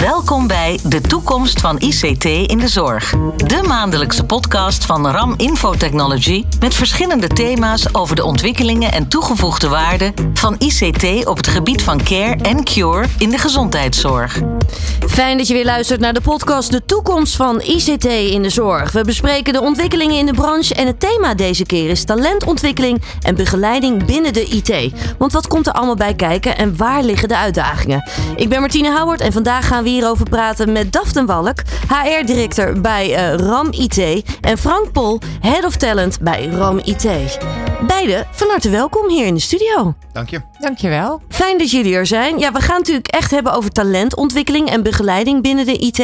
Welkom bij De Toekomst van ICT in de Zorg. De maandelijkse podcast van RAM Infotechnology met verschillende thema's over de ontwikkelingen en toegevoegde waarde van ICT op het gebied van care en cure in de gezondheidszorg. Fijn dat je weer luistert naar de podcast De Toekomst van ICT in de Zorg. We bespreken de ontwikkelingen in de branche en het thema deze keer is talentontwikkeling en begeleiding binnen de IT. Want wat komt er allemaal bij kijken en waar liggen de uitdagingen? Ik ben Martine Howard en vandaag gaan we hierover praten met Daften Walk, HR-directeur bij eh, RAM IT en Frank Pol, Head of Talent bij RAM IT. Beide van harte welkom hier in de studio. Dank je. Dankjewel. Fijn dat jullie er zijn. Ja, we gaan natuurlijk echt hebben over talentontwikkeling en begeleiding binnen de IT.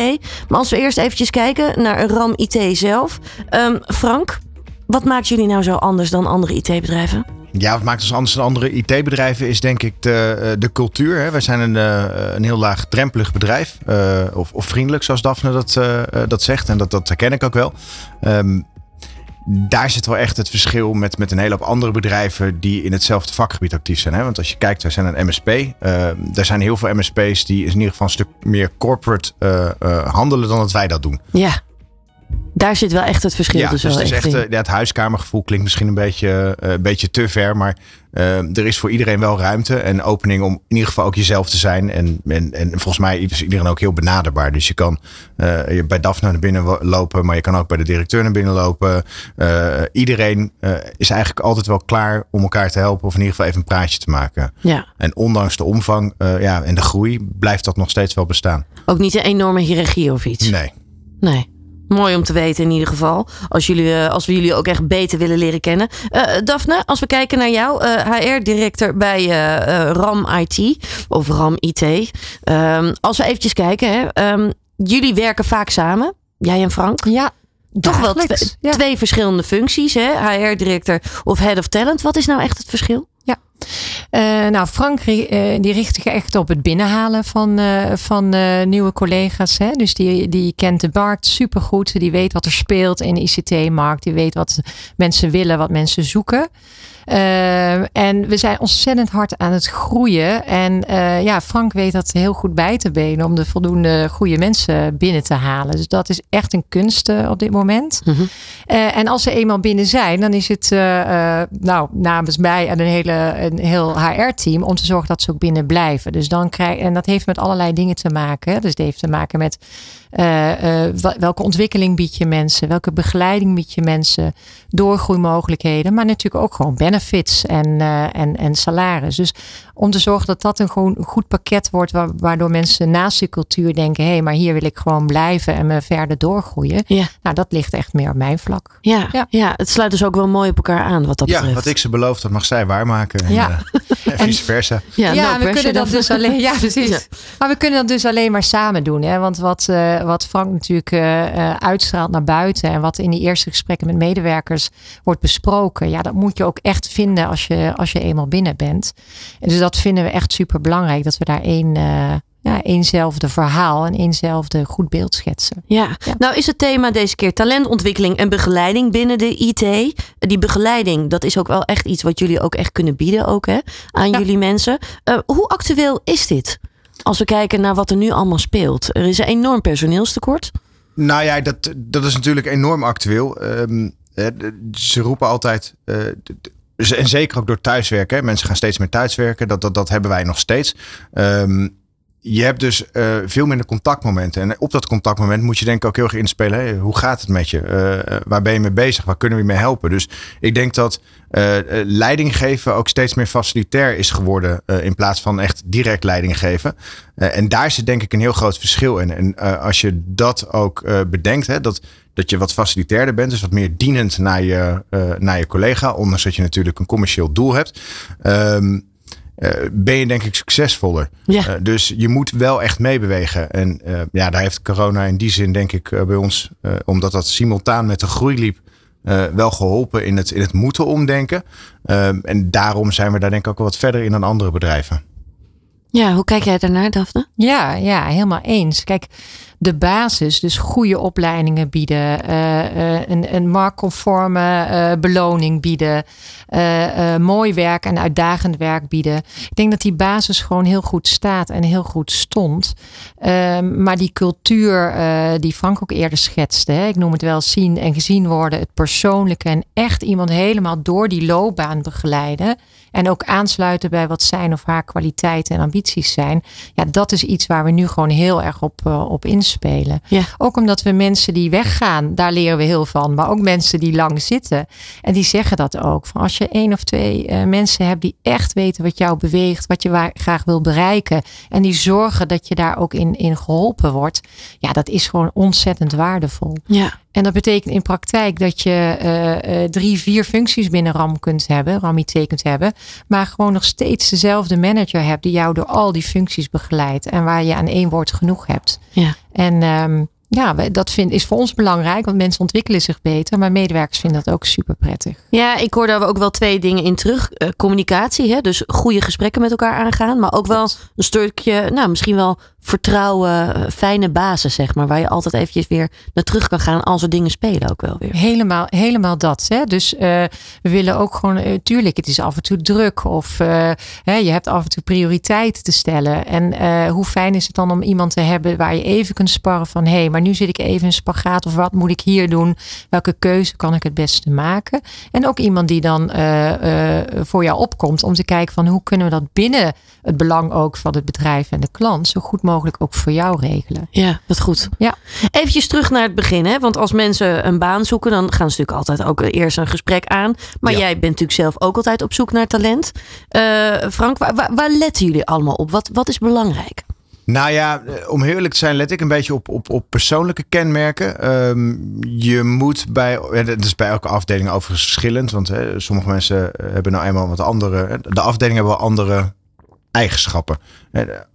Maar als we eerst eventjes kijken naar RAM IT zelf. Ehm, Frank, wat maakt jullie nou zo anders dan andere IT-bedrijven? Ja, wat maakt ons anders dan andere IT-bedrijven is denk ik de, eh, de cultuur. Hè. Wij zijn een, eh, een heel laagdrempelig bedrijf. eh, of, of vriendelijk, zoals Daphne dat, dat zegt. En dat, dat herken ik ook wel. Ehm, daar zit wel echt het verschil met, met een hele hoop andere bedrijven die in hetzelfde vakgebied actief zijn. Hè? Want als je kijkt, wij zijn een MSP. Uh, er zijn heel veel MSP's die in ieder geval een stuk meer corporate handelen dan dat wij dat doen. Ja. Daar zit wel echt het verschil ja, dus dus het, is echt, uh, ja, het huiskamergevoel klinkt misschien een beetje, uh, een beetje te ver. Maar uh, er is voor iedereen wel ruimte en opening om in ieder geval ook jezelf te zijn. En, en, en volgens mij is iedereen ook heel benaderbaar. Dus je kan je bij Daphne naar binnen lopen, maar je kan ook bij de directeur naar binnen lopen. iedereen is eigenlijk altijd wel klaar om elkaar te helpen of in ieder geval even een praatje te maken. Ja. En ondanks de omvang ja, en de groei blijft dat nog steeds wel bestaan. Ook niet een enorme hiërarchie of iets? Nee. Nee. Mooi om te weten in ieder geval. Als, jullie, als we jullie ook echt beter willen leren kennen. Uh, Daphne, als we kijken naar jou, uh, HR-directeur bij uh, RAM IT of RAM IT. Um, als we eventjes kijken, hè, um, jullie werken vaak samen, jij en Frank. Ja. Toch wel twee, ja. twee verschillende functies, HR-directeur of Head of Talent. Wat is nou echt het verschil? Uh, nou, Frank uh, die richt zich echt op het binnenhalen van, uh, van nieuwe collega's. Hè? Dus die, die kent de markt supergoed. Die weet wat er speelt in de ICT-markt. Die weet wat mensen willen, wat mensen zoeken. en we zijn ontzettend hard aan het groeien. En ja, Frank weet dat heel goed bij te benen om de voldoende goede mensen binnen te halen. Dus dat is echt een kunst op dit moment. Mhm. Mm -hmm. en als ze eenmaal binnen zijn, dan is het nou, namens mij en een hele een heel HR-team om te zorgen dat ze ook binnen blijven. Dus dan krijg en dat heeft met allerlei dingen te maken. Dus het heeft te maken met uh, uh, welke ontwikkeling bied je mensen, welke begeleiding bied je mensen, doorgroeimogelijkheden, maar natuurlijk ook gewoon benefits en, uh, en, en salaris. Dus om te zorgen dat dat een gewoon goed pakket wordt, waardoor mensen naast die cultuur denken: hé, hey, maar hier wil ik gewoon blijven en me verder doorgroeien. Ja. Nou, dat ligt echt meer op mijn vlak. Ja, ja. ja het sluit dus ook wel mooi op elkaar aan wat dat ja, betreft. wat ik ze beloof, dat mag zij waarmaken. En, ja. en vice versa. Ja, ja no we kunnen dat dus alleen. Ja, precies. Ja. Maar we kunnen dat dus alleen maar samen doen. Hè? Want wat, uh, wat Frank natuurlijk uh, uitstraalt naar buiten en wat in die eerste gesprekken met medewerkers wordt besproken, ja, dat moet je ook echt vinden als je, als je eenmaal binnen bent. En dus dat vinden we echt super belangrijk, dat we daar één. Uh, ja, eenzelfde verhaal en eenzelfde goed beeld schetsen. Ja. ja. nou is het thema deze keer talentontwikkeling en begeleiding binnen de IT. Die begeleiding, dat is ook wel echt iets wat jullie ook echt kunnen bieden ook, hè, aan ja. jullie mensen. Uh, hoe actueel is dit? Als we kijken naar wat er nu allemaal speelt. Er is een enorm personeelstekort. Nou ja, dat, dat is natuurlijk enorm actueel. Um, ze roepen altijd... Uh, en zeker ook door thuiswerken. Mensen gaan steeds meer thuiswerken. Dat, dat, dat hebben wij nog steeds. Um, je hebt dus uh, veel minder contactmomenten. En op dat contactmoment moet je denk ik ook heel erg inspelen. Hoe gaat het met je? Uh, waar ben je mee bezig? Waar kunnen we je mee helpen? Dus ik denk dat uh, leiding geven ook steeds meer facilitair is geworden. in plaats van echt direct leiding geven. en daar zit denk ik een heel groot verschil in. En als je dat ook bedenkt, hè, dat, dat je wat facilitairder bent. Dus wat meer dienend naar je, naar je collega. Ondanks dat je natuurlijk een commercieel doel hebt. Um, uh, ben je denk ik succesvoller. Ja. Uh, dus je moet wel echt meebewegen. En uh, ja, daar heeft corona in die zin denk ik bij ons, omdat dat simultaan met de groei liep, wel geholpen in het, in het moeten omdenken. en daarom zijn we daar denk ik ook wel wat verder in dan andere bedrijven. Ja, hoe kijk jij daarnaar, Daphne? Ja, ja, helemaal eens. Kijk, de basis, dus goede opleidingen bieden, een, een marktconforme beloning bieden, mooi werk en uitdagend werk bieden. Ik denk dat die basis gewoon heel goed staat en heel goed stond. Ehm, maar die cultuur die Frank ook eerder schetste, hè, ik noem het wel zien en gezien worden, het persoonlijke en echt iemand helemaal door die loopbaan begeleiden. En ook aansluiten bij wat zijn of haar kwaliteiten en ambities zijn. Ja, dat is iets waar we nu gewoon heel erg op, op inspelen. Ja. Ook omdat we mensen die weggaan, daar leren we heel van. Maar ook mensen die lang zitten. En die zeggen dat ook. Van als je één of twee uh, mensen hebt die echt weten wat jou beweegt, wat je waar, graag wil bereiken. En die zorgen dat je daar ook in, in geholpen wordt. Ja, dat is gewoon ontzettend waardevol. Ja. En dat betekent in praktijk dat je uh, uh, drie, vier functies binnen RAM kunt hebben, RAM IT kunt hebben, maar gewoon nog steeds dezelfde manager hebt die jou door al die functies begeleidt en waar je aan één woord genoeg hebt. Ja. En um, ja, dat vind, is voor ons belangrijk, want mensen ontwikkelen zich beter, maar medewerkers vinden dat ook super prettig. Ja, ik hoor daar ook wel twee dingen in terug. Uh, communicatie, hè? dus goede gesprekken met elkaar aangaan, maar ook wel een stukje, nou misschien wel vertrouwen, eh, fijne basis, zeg maar. Waar je altijd eventjes weer naar terug kan gaan als er dingen spelen ook wel weer. Helemaal, helemaal dat. Hè? Dus uh, we willen ook gewoon, uh, tuurlijk, het is af en toe druk. Of uh, hè, je hebt af en toe prioriteiten te stellen. En hoe fijn is het dan om iemand te hebben waar je even kunt sparren van... hé, hey, maar nu zit ik even in spagaat of wat moet ik hier doen? Welke keuze kan ik het beste maken? En ook iemand die dan voor jou opkomt om te kijken van hoe kunnen we dat binnen het belang ook van het bedrijf en de klant zo goed mogelijk mogelijk ook voor jou regelen. Ja, dat goed. Ja. Eventjes terug naar het begin. Hè? Want als mensen een baan zoeken, dan gaan ze natuurlijk altijd ook eerst een gesprek aan. Maar jij bent natuurlijk zelf ook altijd op zoek naar talent. Uh, Frank, waar, waar, waar letten jullie allemaal op? Wat, wat is belangrijk? Nou ja, eh, om eerlijk te zijn, let ik een beetje op, op, op persoonlijke kenmerken. Um, je moet bij, het is bij elke afdeling overigens verschillend. Want hè, sommige mensen hebben nou eenmaal wat andere. De afdelingen hebben wel andere eigenschappen.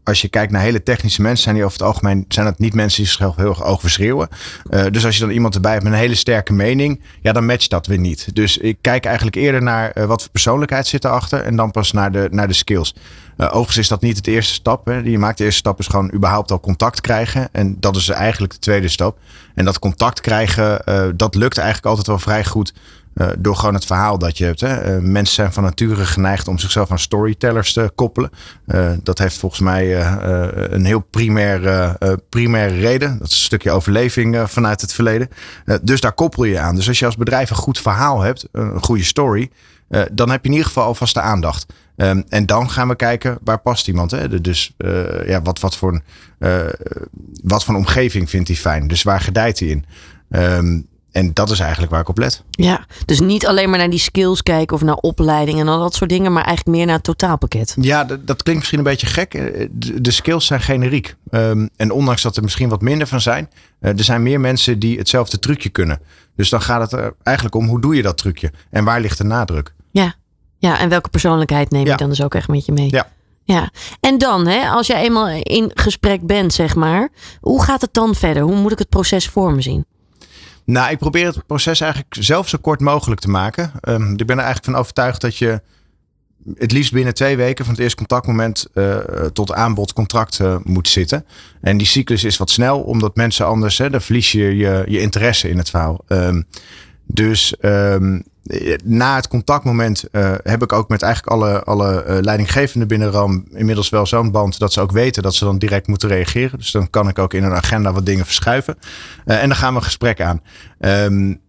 Als je kijkt naar hele technische mensen, zijn die over het algemeen zijn het niet mensen die zichzelf heel erg oog verschreeuwen. Uh, dus als je dan iemand erbij hebt met een hele sterke mening, ja, dan matcht dat weer niet. Dus ik kijk eigenlijk eerder naar uh, wat voor persoonlijkheid zit erachter en dan pas naar de, naar de skills. Overigens is dat niet het eerste stap die je maakt. De eerste stap is gewoon überhaupt al contact krijgen. En dat is eigenlijk de tweede stap. En dat contact krijgen, dat lukt eigenlijk altijd wel vrij goed. Uh, door gewoon het verhaal dat je hebt. Hè. Uh, mensen zijn van nature geneigd om zichzelf aan storytellers te koppelen. Uh, dat heeft volgens mij een heel primair, primaire reden. Dat is een stukje overleving vanuit het verleden. dus daar koppel je aan. Dus als je als bedrijf een goed verhaal hebt, een goede story, dan heb je in ieder geval alvast de aandacht. Um, en dan gaan we kijken waar past iemand. Hè? Dus ja, wat, wat, voor een, wat omgeving vindt hij fijn? Dus waar gedijt hij in? Um, en dat is eigenlijk waar ik op let. Ja, dus niet alleen maar naar die skills kijken of naar opleiding en al dat soort dingen, maar eigenlijk meer naar het totaalpakket. Ja, dat, dat klinkt misschien een beetje gek. Eh, de, skills zijn generiek. Um, en ondanks dat er misschien wat minder van zijn, uh, er zijn meer mensen die hetzelfde trucje kunnen. Dus dan gaat het er eigenlijk om hoe doe je dat trucje en waar ligt de nadruk? Ja, ja en welke persoonlijkheid neem je dan dus ook echt met je mee? Ja. Ja, en dan, hè, als je eenmaal in gesprek bent, zeg maar, hoe gaat het dan verder? Hoe moet ik het proces voor me zien? Nou, ik probeer het proces eigenlijk zelf zo kort mogelijk te maken. Um, ik ben er eigenlijk van overtuigd dat je het liefst binnen twee weken van het eerste contactmoment uh, tot aanbod contract uh, moet zitten. En die cyclus is wat snel, omdat mensen anders, hè, dan verlies je je, je interesse in het verhaal. Um, dus um, na het contactmoment uh, heb ik ook met eigenlijk alle, alle uh, leidinggevenden binnen RAM inmiddels wel zo'n band dat ze ook weten dat ze dan direct moeten reageren. Dus dan kan ik ook in een agenda wat dingen verschuiven. Uh, en dan gaan we een gesprek aan. Um,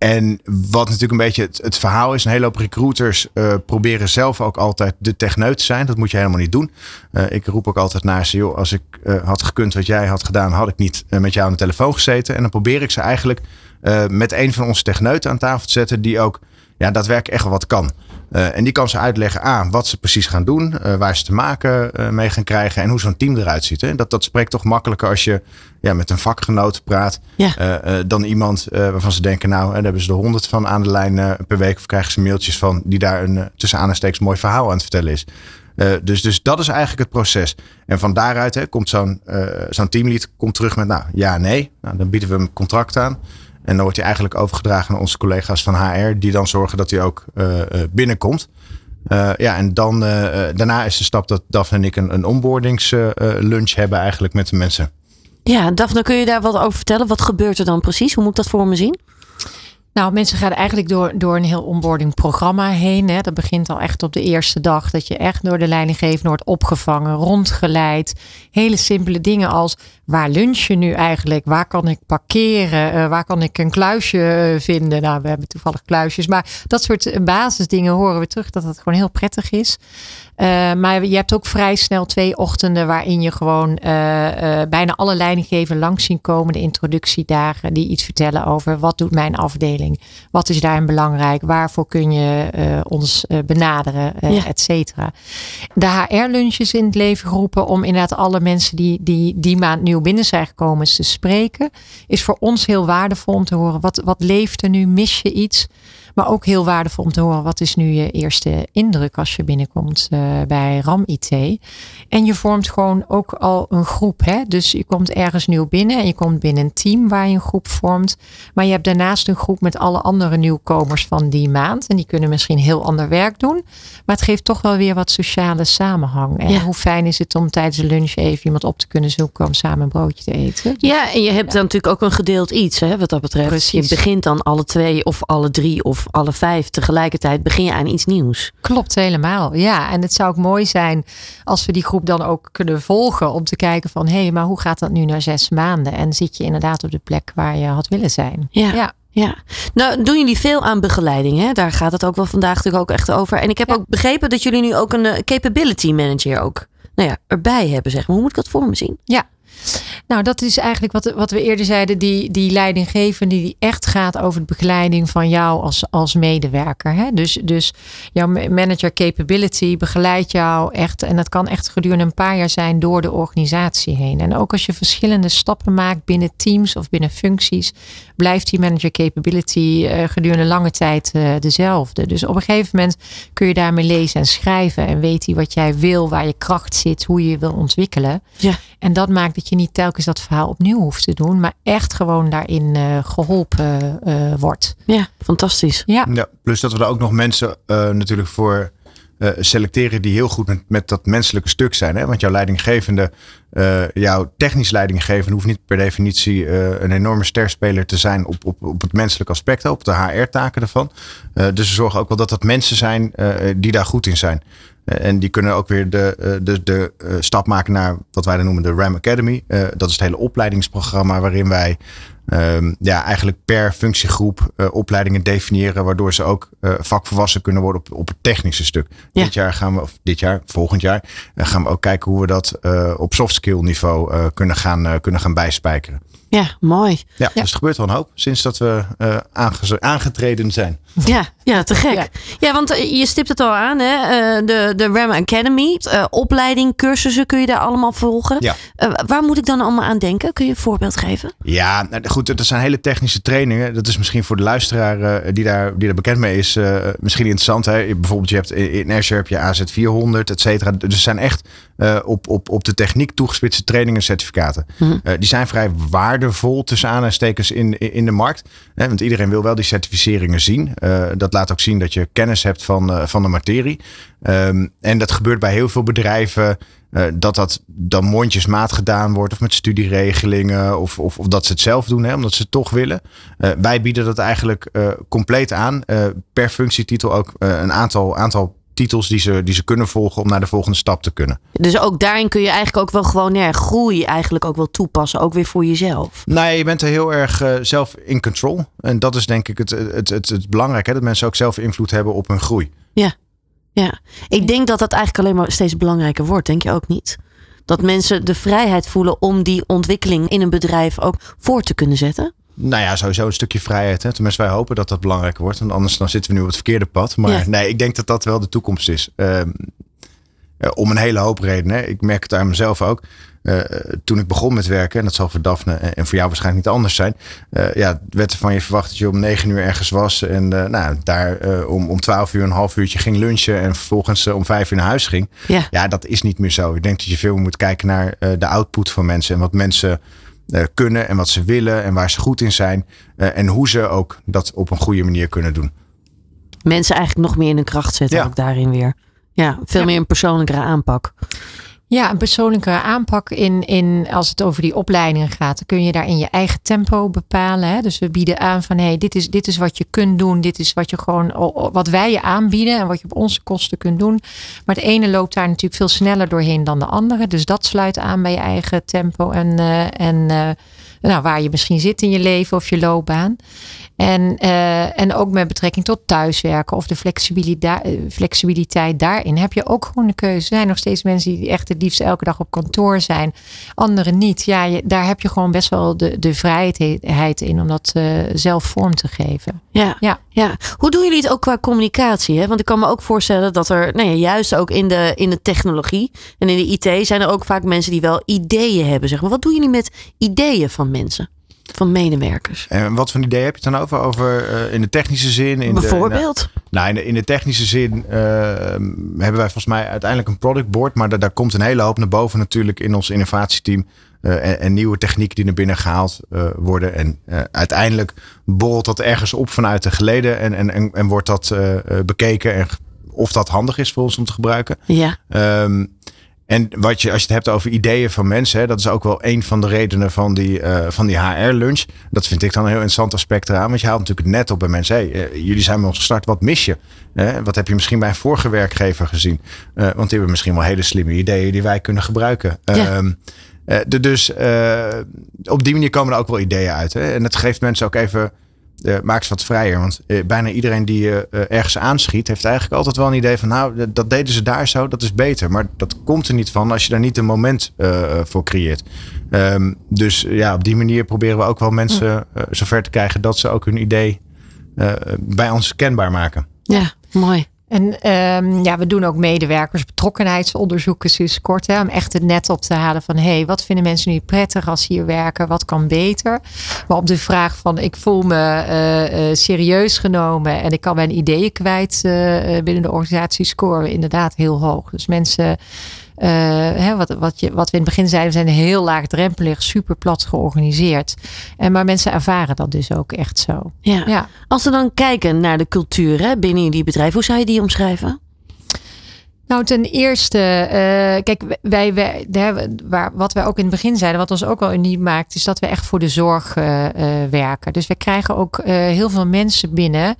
en wat natuurlijk een beetje het, verhaal is, een hele hoop recruiters uh, proberen zelf ook altijd de techneut te zijn. Dat moet je helemaal niet doen. Uh, ik roep ook altijd naar ze, joh, als ik uh, had gekund wat jij had gedaan, had ik niet met jou aan de telefoon gezeten. En dan probeer ik ze eigenlijk met een van onze techneuten aan tafel te zetten, die ook ja, daadwerkelijk echt wel wat kan. Uh, en die kan ze uitleggen aan wat ze precies gaan doen, uh, waar ze te maken uh, mee gaan krijgen en hoe zo'n team eruit ziet. Hè. Dat, dat spreekt toch makkelijker als je ja, met een vakgenoot praat ja. dan iemand waarvan ze denken, nou, daar hebben ze er honderd van aan de lijn per week of krijgen ze mailtjes van die daar een tussen aanhalingstekens mooi verhaal aan het vertellen is. dus, dus dat is eigenlijk het proces. En van daaruit hè, komt zo'n zo'n teamlead komt terug met, nou ja, nee. Nou, dan bieden we hem contract aan. En dan wordt hij eigenlijk overgedragen naar onze collega's van HR, die dan zorgen dat hij ook uh, binnenkomt. Uh, ja, en dan daarna is de stap dat Daphne en ik een, een onboardingslunch hebben eigenlijk met de mensen. Ja, Daphne, kun je daar wat over vertellen? Wat gebeurt er dan precies? Hoe moet ik dat voor me zien? Nou, mensen gaan eigenlijk door, door een heel onboarding programma heen. Hè. Dat begint al echt op de eerste dag. Dat je echt door de leidinggevende wordt opgevangen, rondgeleid. Hele simpele dingen als waar lunch je nu eigenlijk? Waar kan ik parkeren? Uh, waar kan ik een kluisje eh, vinden? Nou, we hebben toevallig kluisjes. Maar dat soort basisdingen horen we terug dat het gewoon heel prettig is. Uh, maar je hebt ook vrij snel twee ochtenden waarin je gewoon uh, bijna alle leidinggevenden langs zien komen. De introduciedagen die iets vertellen over wat doet mijn afdeling? Wat is daarin belangrijk? Waarvoor kun je ons benaderen? Ja. Et cetera. De HR-lunches in het leven geroepen om inderdaad alle mensen die die, die maand nieuw binnen zijn gekomen te spreken. Is voor ons heel waardevol om te horen wat, wat leeft er nu? Mis je iets? Maar ook heel waardevol om te horen wat is nu je eerste indruk als je binnenkomt uh, bij RAM IT. En je vormt gewoon ook al een groep. Hè? Dus je komt ergens nieuw binnen en je komt binnen een team waar je een groep vormt. Maar je hebt daarnaast een groep met alle andere nieuwkomers van die maand. En die kunnen misschien heel ander werk doen. Maar het geeft toch wel weer wat sociale samenhang. En ja. hoe fijn is het om tijdens de lunch even iemand op te kunnen zoeken om samen een broodje te eten. Ja, en je hebt dan natuurlijk ook een gedeeld iets hè, wat dat betreft. Precies. Je begint dan alle twee of alle drie of alle vijf tegelijkertijd begin je aan iets nieuws. Klopt helemaal. Ja, en het zou ook mooi zijn als we die groep dan ook kunnen volgen om te kijken van hé, hey, maar hoe gaat dat nu na zes maanden? En zit je inderdaad op de plek waar je had willen zijn? Ja. ja. Ja, nou doen jullie veel aan begeleiding. Hè? Daar gaat het ook wel vandaag natuurlijk ook echt over. En ik heb ja. ook begrepen dat jullie nu ook een uh, capability manager ook nou ja, erbij hebben. Zeg maar. Hoe moet ik dat voor me zien? Ja, nou, dat is eigenlijk wat, wat we eerder zeiden. Die, die leidinggevende die echt gaat over de begeleiding van jou als, als medewerker. Hè? Dus, dus jouw manager capability begeleidt jou echt. En dat kan echt gedurende een paar jaar zijn door de organisatie heen. En ook als je verschillende stappen maakt binnen teams of binnen functies. Blijft die manager capability uh, gedurende lange tijd uh, dezelfde. Dus op een gegeven moment kun je daarmee lezen en schrijven. En weet hij wat jij wil, waar je kracht zit, hoe je je wil ontwikkelen. Ja. En dat maakt dat je niet telkens dat verhaal opnieuw hoeft te doen, maar echt gewoon daarin uh, geholpen uh, wordt. Ja, fantastisch. Ja. ja. plus dat we er ook nog mensen uh, natuurlijk voor selecteren die heel goed met, met dat menselijke stuk zijn. Hè? Want jouw leidinggevende, jouw technisch leidinggevende hoeft niet per definitie een enorme sterspeler te zijn op, op, op het menselijke aspect, op de HR-taken ervan. dus we zorgen ook wel dat dat mensen zijn die daar goed in zijn. Eh, en die kunnen ook weer de, eh, de, de eh, stap maken naar wat wij dan noemen de RAM Academy. dat is het hele opleidingsprogramma waarin wij um, ja, eigenlijk per functiegroep uh, opleidingen definiëren, waardoor ze ook uh, vakvolwassen kunnen worden op, op het technische stuk. Ja. Dit jaar gaan we, of dit jaar, volgend jaar, uh, gaan we ook kijken hoe we dat op soft skill niveau kunnen, gaan, kunnen gaan bijspijkeren. Ja, mooi. Ja, ja, dus er gebeurt wel een hoop sinds dat we aangetreden zijn. Ja, ja te gek. Ja, ja want je stipt het al aan, hè? de, de RAM Academy, opleiding, cursussen kun je daar allemaal volgen. Ja. waar moet ik dan allemaal aan denken? Kun je een voorbeeld geven? Ja, nou, goed, dat zijn hele technische trainingen. Dat is misschien voor de luisteraar uh, die, daar, die daar bekend mee is, uh, misschien interessant. Hè? Bijvoorbeeld, je hebt in Azure heb je AZ400, et cetera. Dus er zijn echt uh, op, op, op de techniek toegespitste trainingen en certificaten. Mm -hmm. die zijn vrij waardevol tussen aanstekens in, in de markt. Hè? Want iedereen wil wel die certificeringen zien. dat laat ook zien dat je kennis hebt van, van de materie. Um, en dat gebeurt bij heel veel bedrijven. Uh, dat dat dan mondjesmaat gedaan wordt. Of met studieregelingen. Of, of, of dat ze het zelf doen. Hè, omdat ze het toch willen. Wij bieden dat eigenlijk compleet aan. per functietitel ook een aantal, aantal titels die ze, die ze kunnen volgen om naar de volgende stap te kunnen. Dus ook daarin kun je eigenlijk ook wel gewoon ja, groei eigenlijk ook wel toepassen. Ook weer voor jezelf. Nee, je bent er heel erg zelf in control. En dat is denk ik het, het, het, het, belangrijke. Dat mensen ook zelf invloed hebben op hun groei. Ja. Ja, ik denk dat dat eigenlijk alleen maar steeds belangrijker wordt, denk je ook niet? Dat mensen de vrijheid voelen om die ontwikkeling in een bedrijf ook voor te kunnen zetten? Nou ja, sowieso een stukje vrijheid. Hè. Tenminste, wij hopen dat dat belangrijker wordt. Want anders dan zitten we nu op het verkeerde pad. Maar ja. nee, ik denk dat dat wel de toekomst is. Um, om een hele hoop redenen. Ik merk het aan mezelf ook. Uh, toen ik begon met werken, en dat zal voor Daphne en voor jou waarschijnlijk niet anders zijn. Uh, ja, werd er van je verwacht dat je om negen uur ergens was. En uh, nou, daar om, om twaalf uur een half uurtje ging lunchen. En vervolgens om vijf uur naar huis ging. Ja. ja, dat is niet meer zo. Ik denk dat je veel moet kijken naar de output van mensen. En wat mensen kunnen en wat ze willen. En waar ze goed in zijn. en hoe ze ook dat op een goede manier kunnen doen. Mensen eigenlijk nog meer in hun kracht zetten. Ja. Ook daarin weer. Ja, veel ja. meer een persoonlijkere aanpak. Ja, een persoonlijke aanpak in, in als het over die opleidingen gaat. Dan kun je daar in je eigen tempo bepalen. Hè? Dus we bieden aan van hey, dit is, dit is wat je kunt doen. Dit is wat je gewoon wat wij je aanbieden en wat je op onze kosten kunt doen. Maar het ene loopt daar natuurlijk veel sneller doorheen dan de andere. Dus dat sluit aan bij je eigen tempo en, uh, en uh, nou, waar je misschien zit in je leven of je loopbaan. En, uh, en ook met betrekking tot thuiswerken of de flexibiliteit, flexibiliteit daarin heb je ook gewoon de keuze. Er zijn nog steeds mensen die echt het liefst elke dag op kantoor zijn, anderen niet. Ja, je, daar heb je gewoon best wel de, de vrijheid in om dat uh, zelf vorm te geven. Ja, ja. ja. Hoe doen jullie het ook qua communicatie? Hè? Want ik kan me ook voorstellen dat er, nou ja, juist ook in de, in de technologie en in de IT zijn er ook vaak mensen die wel ideeën hebben. Zeg maar. Wat doen jullie met ideeën van mensen? Van medewerkers. En wat voor idee heb je het dan over? Over uh, in de technische zin? In Bijvoorbeeld? De, nou, in de, in de technische zin uh, hebben wij volgens mij uiteindelijk een productboard. Maar daar, daar komt een hele hoop naar boven natuurlijk in ons innovatieteam. Uh, en, en, nieuwe technieken die naar binnen gehaald worden. En uiteindelijk borrelt dat ergens op vanuit de geleden. En, en, en, en wordt dat bekeken. En of dat handig is voor ons om te gebruiken. Ja. Um, en wat je, als je het hebt over ideeën van mensen, hè, dat is ook wel een van de redenen van die, uh, van die HR-lunch. Dat vind ik dan een heel interessant aspect eraan. Want je haalt natuurlijk het net op bij mensen. Hey, uh, jullie zijn met ons gestart, wat mis je? Uh, wat heb je misschien bij een vorige werkgever gezien? want die hebben misschien wel hele slimme ideeën die wij kunnen gebruiken. Ja. Um, dus op die manier komen er ook wel ideeën uit. Hè? En dat geeft mensen ook even maakt ze wat vrijer. Want uh, bijna iedereen die uh, ergens aanschiet, heeft eigenlijk altijd wel een idee van, nou, dat deden ze daar zo, dat is beter. Maar dat komt er niet van als je daar niet een moment voor creëert. Um, dus ja, op die manier proberen we ook wel mensen zover te krijgen dat ze ook hun idee bij ons kenbaar maken. Ja, mooi. En um, ja, we doen ook medewerkersbetrokkenheidsonderzoeken sinds kort. Hè, om echt het net op te halen van hey, wat vinden mensen nu prettig als ze hier werken? Wat kan beter? Maar op de vraag van ik voel me uh, uh, serieus genomen en ik kan mijn ideeën kwijt uh, binnen de organisatie scoren we inderdaad heel hoog. Dus mensen hè, wat, wat, je, wat we in het begin zeiden, we zijn heel laagdrempelig, super plat georganiseerd. En maar mensen ervaren dat dus ook echt zo. Ja. ja. Als we dan kijken naar de cultuur hè, binnen jullie bedrijf, hoe zou je die omschrijven? Nou, ten eerste, uh, kijk, wij, wij, waar, wat wij ook in het begin zeiden, wat ons ook wel uniek maakt, is dat we echt voor de zorg uh, werken. Dus we krijgen ook heel veel mensen binnen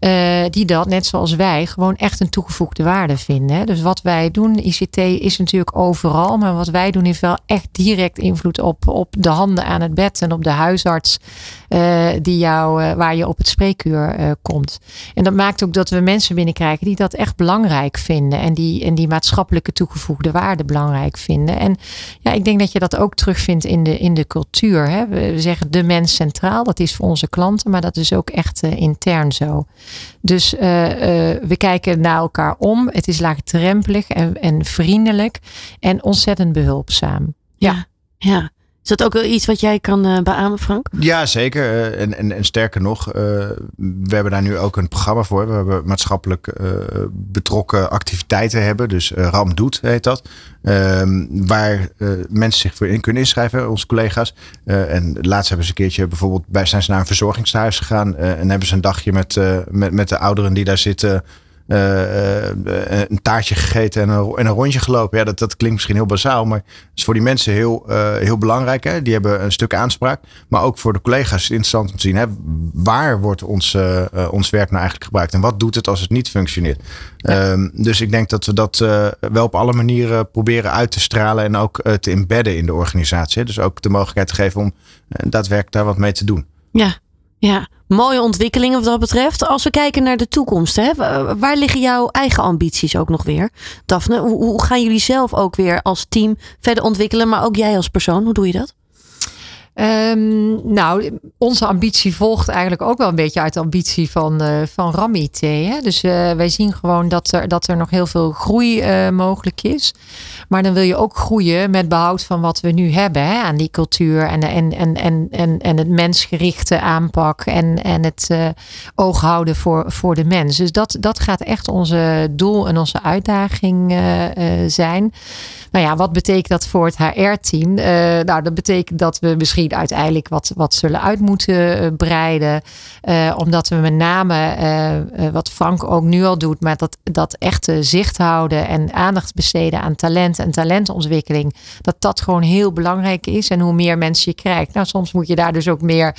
uh, die dat, net zoals wij, gewoon echt een toegevoegde waarde vinden. Dus wat wij doen, ICT is natuurlijk overal, maar wat wij doen heeft wel echt direct invloed op, op de handen aan het bed en op de huisarts uh, die jou, uh, waar je op het spreekuur komt. En dat maakt ook dat we mensen binnenkrijgen die dat echt belangrijk vinden en die, en die maatschappelijke toegevoegde waarde belangrijk vinden. En ja, ik denk dat je dat ook terugvindt in de, in de cultuur. Hè. We zeggen de mens centraal, dat is voor onze klanten, maar dat is ook echt intern zo. Dus uh, uh, we kijken naar elkaar om. Het is laagdrempelig en, en vriendelijk en ontzettend behulpzaam. Ja, ja. Is dat ook wel iets wat jij kan uh, beamen, Frank? Ja, zeker. en, en, en sterker nog, we hebben daar nu ook een programma voor. We hebben maatschappelijk betrokken activiteiten hebben. Dus RAM doet heet dat. Ehm, waar mensen zich voor in kunnen inschrijven, onze collega's. en laatst hebben ze een keertje bijvoorbeeld bij zijn ze naar een verzorgingshuis gegaan. en hebben ze een dagje met, met, met de ouderen die daar zitten een taartje gegeten en een, en een, rondje gelopen. Ja, dat, dat klinkt misschien heel bazaal, maar het is voor die mensen heel, uh, heel belangrijk. Hè? Die hebben een stuk aanspraak. Maar ook voor de collega's is het interessant om te zien. Hè? Waar wordt ons, ons werk nou eigenlijk gebruikt? En wat doet het als het niet functioneert? Ja. Um, dus ik denk dat we dat wel op alle manieren proberen uit te stralen. En ook te embedden in de organisatie. Dus ook de mogelijkheid te geven om daadwerkelijk daar wat mee te doen. Ja, ja, mooie ontwikkelingen wat dat betreft. Als we kijken naar de toekomst, hè, waar liggen jouw eigen ambities ook nog weer? Daphne, hoe, hoe gaan jullie zelf ook weer als team verder ontwikkelen, maar ook jij als persoon? Hoe doe je dat? Um, nou, onze ambitie volgt eigenlijk ook wel een beetje uit de ambitie van, uh, van RAMIT. Dus uh, wij zien gewoon dat er, dat er nog heel veel groei uh, mogelijk is. Maar dan wil je ook groeien met behoud van wat we nu hebben hè? aan die cultuur en, en, en, en, en, en het mensgerichte aanpak en, en het oog houden voor, voor de mens. Dus dat, dat gaat echt onze doel en onze uitdaging zijn. Nou ja, wat betekent dat voor het HR-team? nou, dat betekent dat we misschien misschien uiteindelijk wat, wat zullen uit moeten breiden. omdat we met name, wat Frank ook nu al doet, maar dat, dat echte zicht houden en aandacht besteden aan talent en talentontwikkeling. Dat dat gewoon heel belangrijk is. En hoe meer mensen je krijgt. Nou, soms moet je daar dus ook meer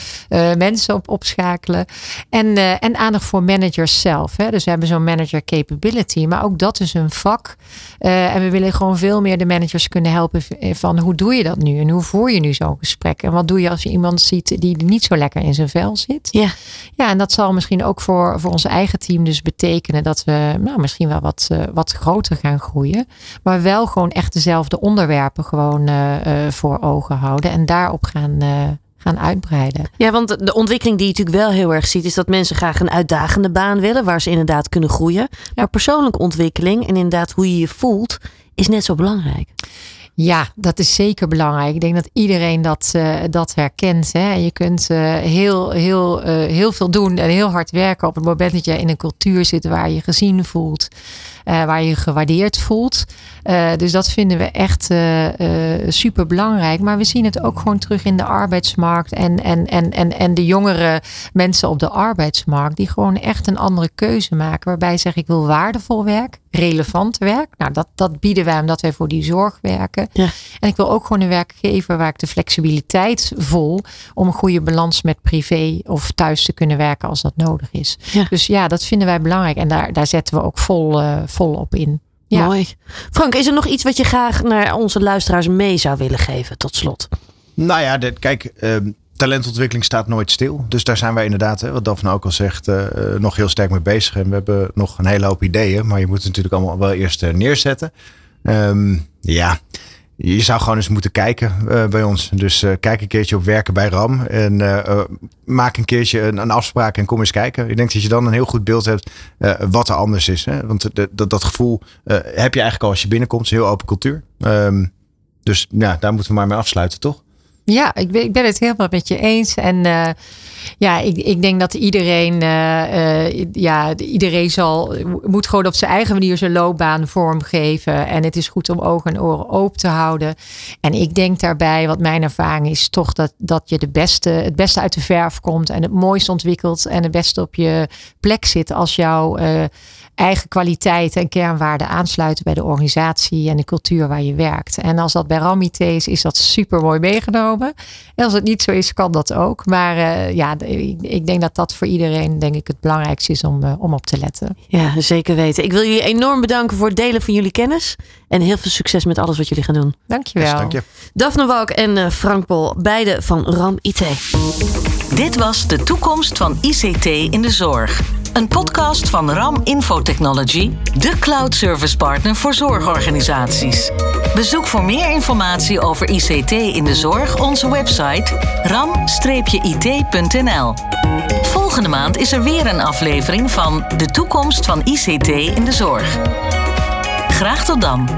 mensen op opschakelen. En, en aandacht voor managers zelf. Hè. Dus we hebben zo'n manager capability. Maar ook dat is een vak. En we willen gewoon veel meer de managers kunnen helpen van hoe doe je dat nu? En hoe voer je nu zo'n gesprek? Wat doe je als je iemand ziet die niet zo lekker in zijn vel zit? Ja, ja en dat zal misschien ook voor, voor ons eigen team dus betekenen dat we nou, misschien wel wat, uh, wat groter gaan groeien. Maar wel gewoon echt dezelfde onderwerpen gewoon uh, voor ogen houden. En daarop gaan gaan uitbreiden. Ja, want de ontwikkeling die je natuurlijk wel heel erg ziet, is dat mensen graag een uitdagende baan willen, waar ze inderdaad kunnen groeien. Maar persoonlijke ontwikkeling en inderdaad hoe je je voelt, is net zo belangrijk. Ja, dat is zeker belangrijk. Ik denk dat iedereen dat, uh, dat herkent. Hè. Je kunt uh, heel, heel, uh, heel veel doen en heel hard werken op het moment dat je in een cultuur zit waar je gezien voelt, waar je gewaardeerd voelt. dus dat vinden we echt super belangrijk. Maar we zien het ook gewoon terug in de arbeidsmarkt en, en, en, en, en de jongere mensen op de arbeidsmarkt die gewoon echt een andere keuze maken. Waarbij zeg ik wil waardevol werk, relevant werk. Nou, dat, dat bieden wij omdat wij voor die zorg werken. Ja. En ik wil ook gewoon een werkgever waar ik de flexibiliteit vol om een goede balans met privé of thuis te kunnen werken als dat nodig is. Ja. Dus ja, dat vinden wij belangrijk en daar, daar zetten we ook vol, uh, vol op in. Ja. Mooi. Frank, is er nog iets wat je graag naar onze luisteraars mee zou willen geven tot slot? Nou ja, dit, kijk, uh, talentontwikkeling staat nooit stil. Dus daar zijn wij inderdaad, wat Daphne ook al zegt, uh, nog heel sterk mee bezig. En we hebben nog een hele hoop ideeën, maar je moet het natuurlijk allemaal wel eerst uh, neerzetten. Um, ja, je zou gewoon eens moeten kijken bij ons. Dus kijk een keertje op werken bij RAM. En maak een keertje een, een, afspraak en kom eens kijken. Ik denk dat je dan een heel goed beeld hebt wat er anders is. Hè? Want dat, dat gevoel heb je eigenlijk al als je binnenkomt. Het is een heel open cultuur. Um, dus ja, daar moeten we maar mee afsluiten, toch? Ja, ik ben, ik ben het helemaal met je eens. En uh, ja, ik, ik denk dat iedereen, uh, uh, ja, iedereen zal, moet gewoon op zijn eigen manier zijn loopbaan vormgeven. En het is goed om ogen en oren open te houden. En ik denk daarbij, wat mijn ervaring is, toch dat, dat je de beste, het beste uit de verf komt. En het mooiste ontwikkelt. En het beste op je plek zit als jouw eigen kwaliteiten en kernwaarden aansluiten bij de organisatie en de cultuur waar je werkt. En als dat bij Ramite is, is dat super mooi meegenomen. En als het niet zo is, kan dat ook. Maar uh, ja, ik, denk dat dat voor iedereen denk ik het belangrijkste is om, uh, om op te letten. Ja, zeker weten. Ik wil jullie enorm bedanken voor het delen van jullie kennis. En heel veel succes met alles wat jullie gaan doen. Dankjewel. Yes, dank je. Daphne Walk en uh, Frank Pol, beide van RAM IT. Dit was de toekomst van ICT in de zorg. Een podcast van RAM Infotechnology, de cloud service partner voor zorgorganisaties. Bezoek voor meer informatie over ICT in de zorg onze website ram-it.nl. Volgende maand is er weer een aflevering van De toekomst van ICT in de zorg. Graag tot dan.